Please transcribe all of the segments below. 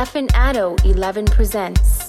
Stefan Addo 11 presents.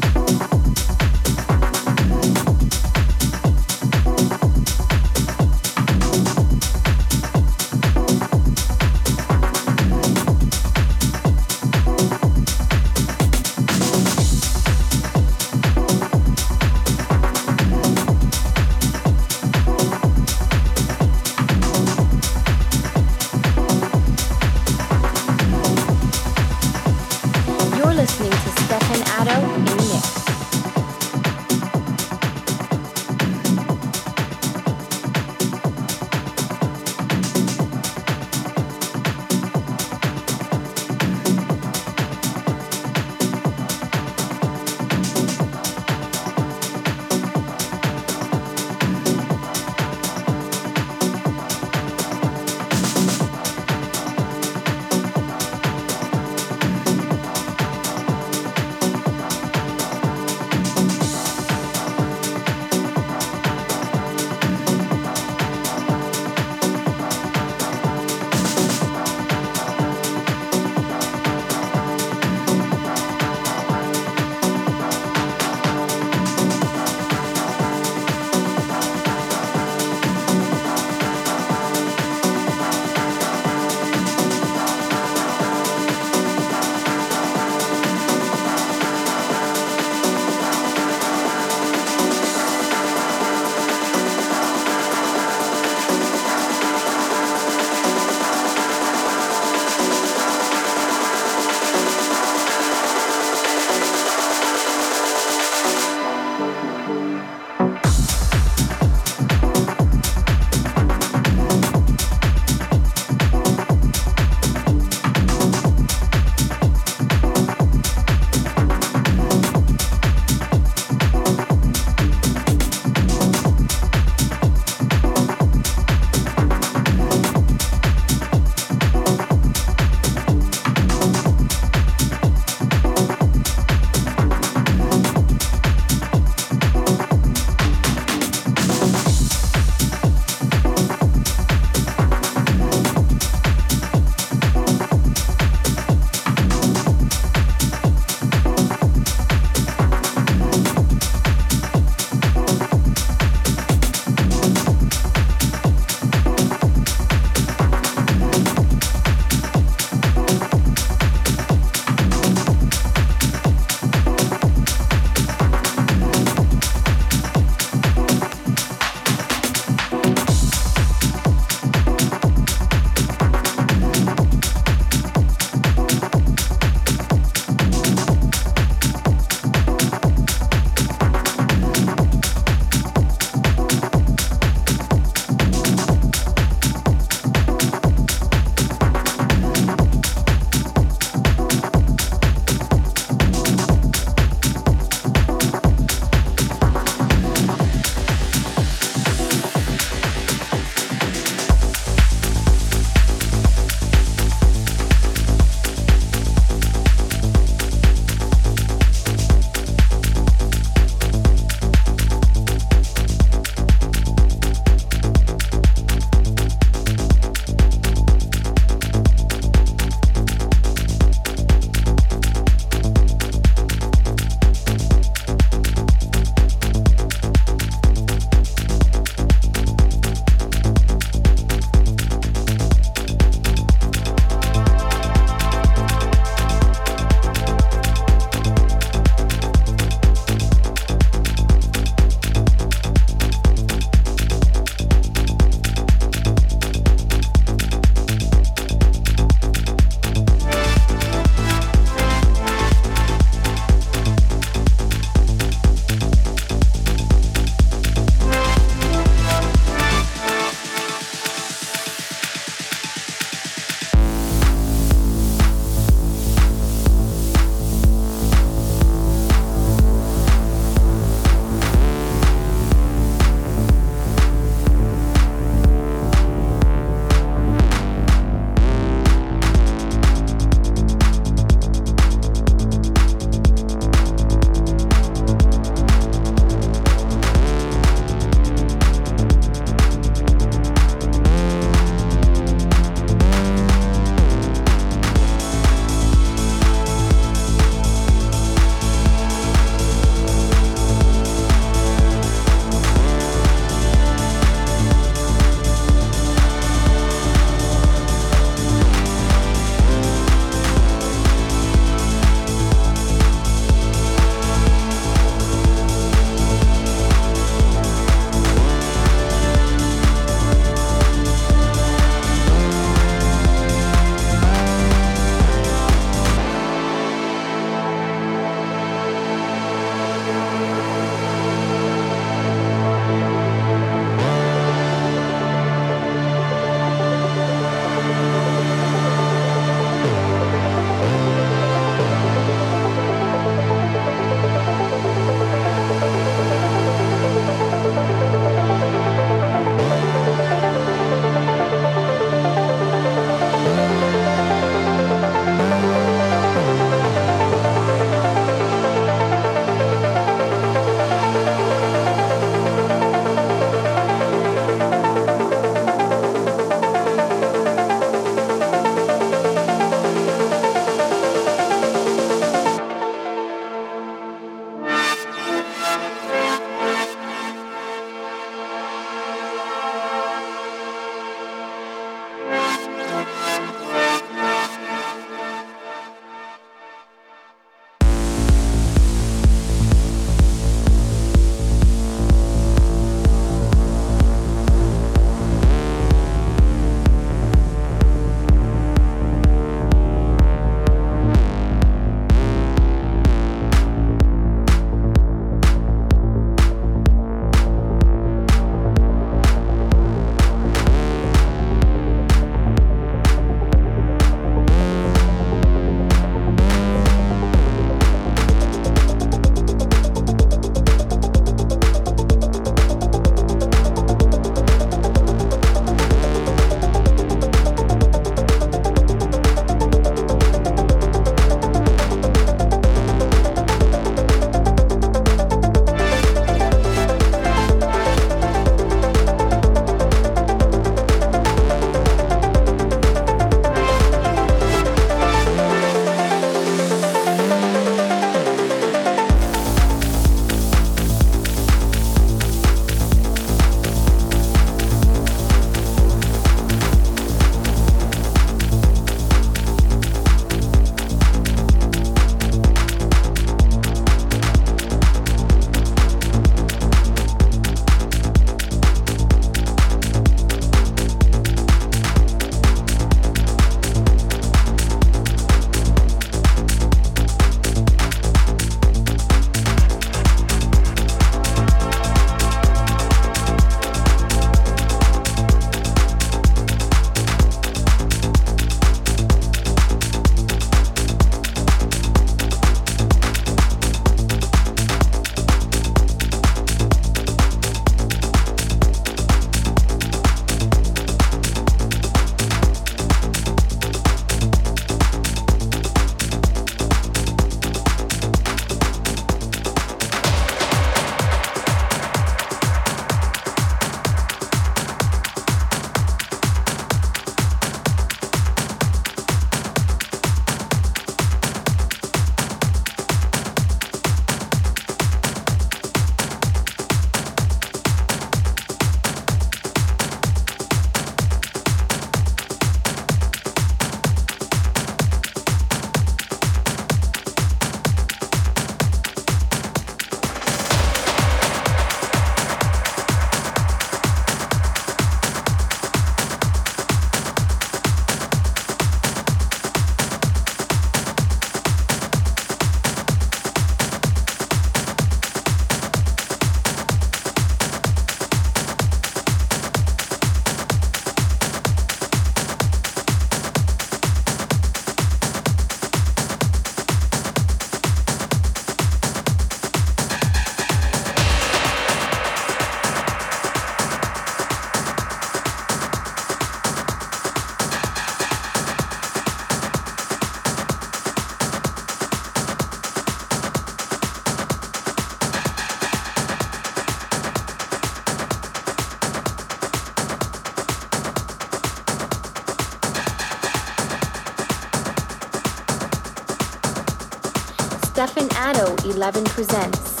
Addo 11 presents.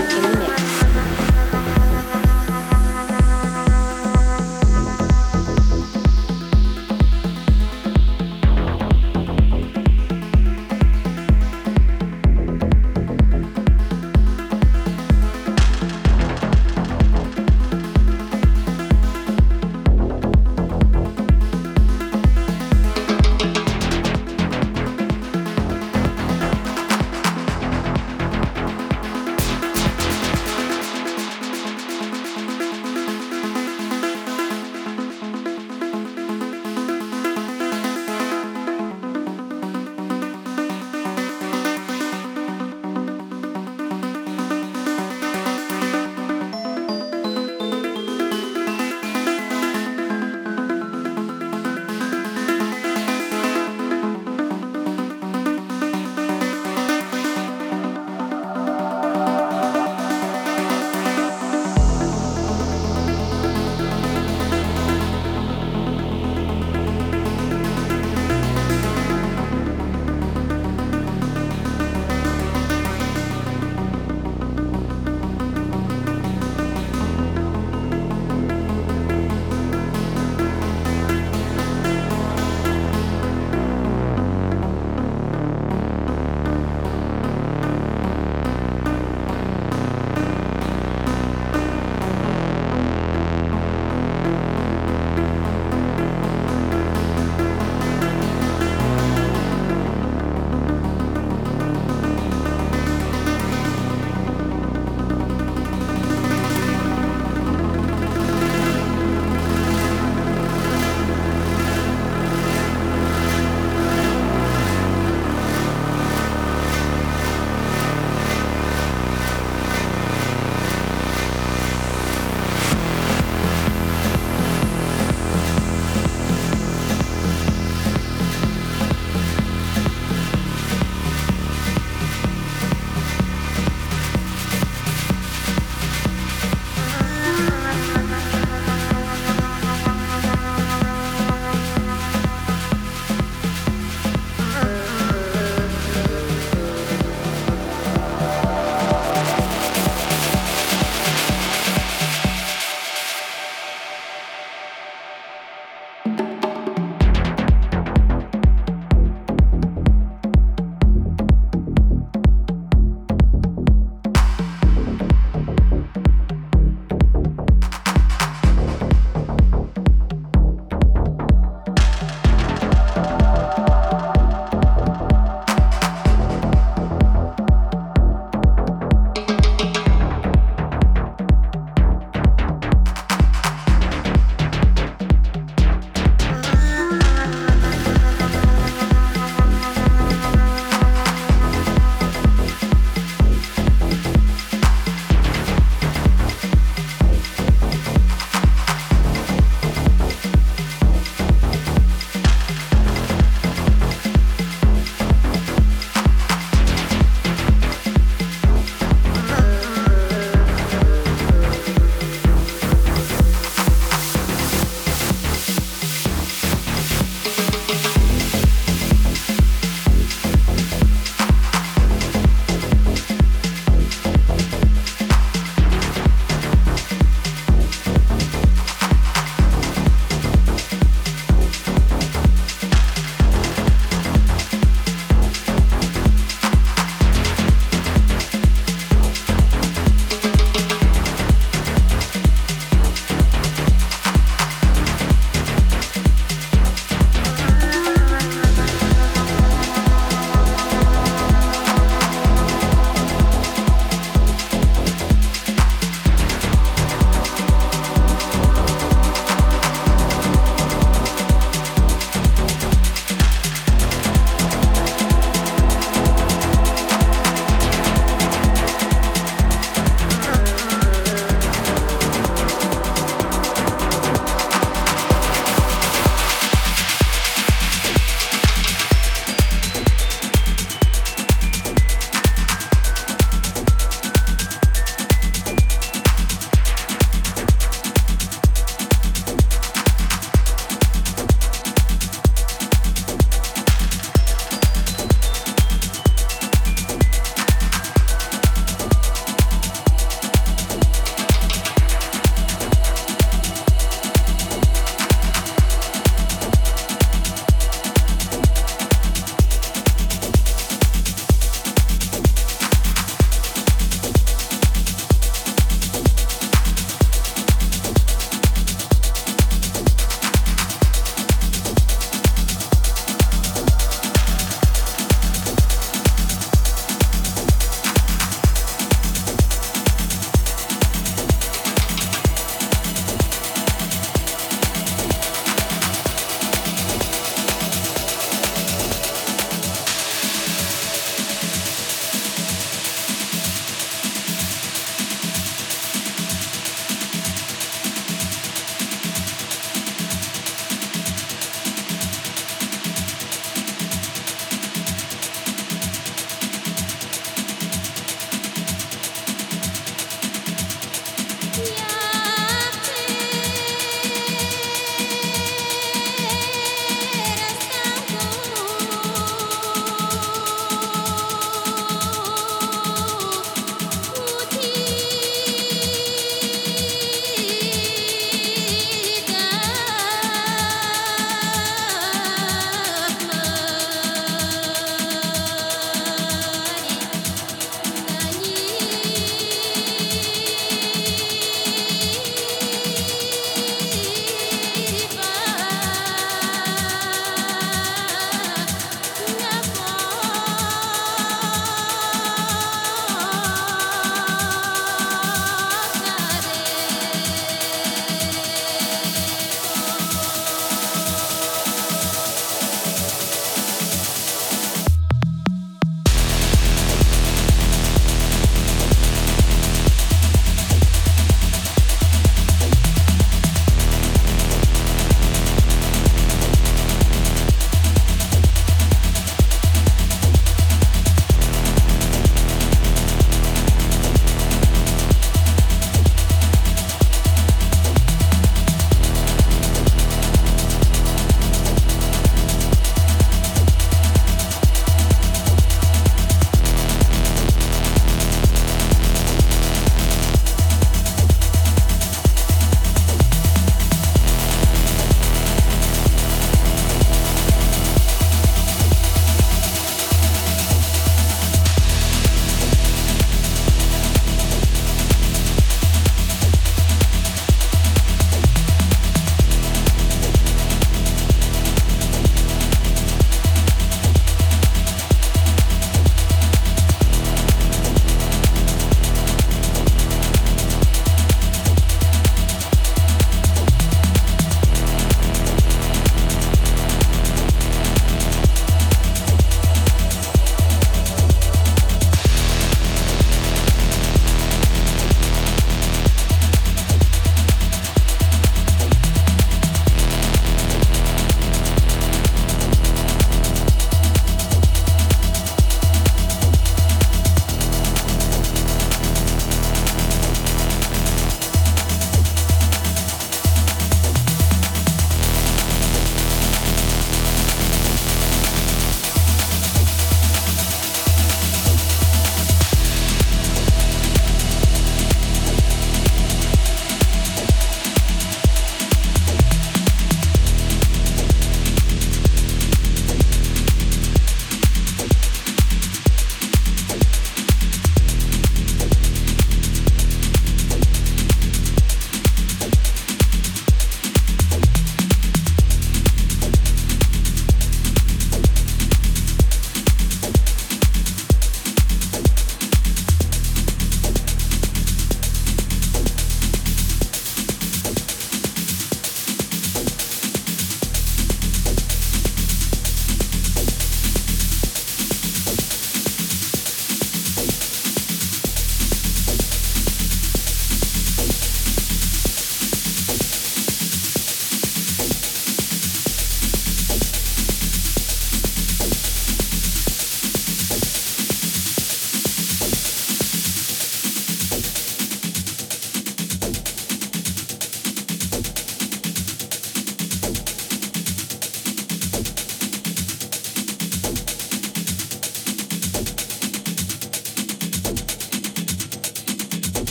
In the mix.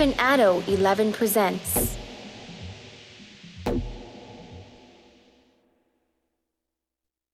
Stefan Addo 11 presents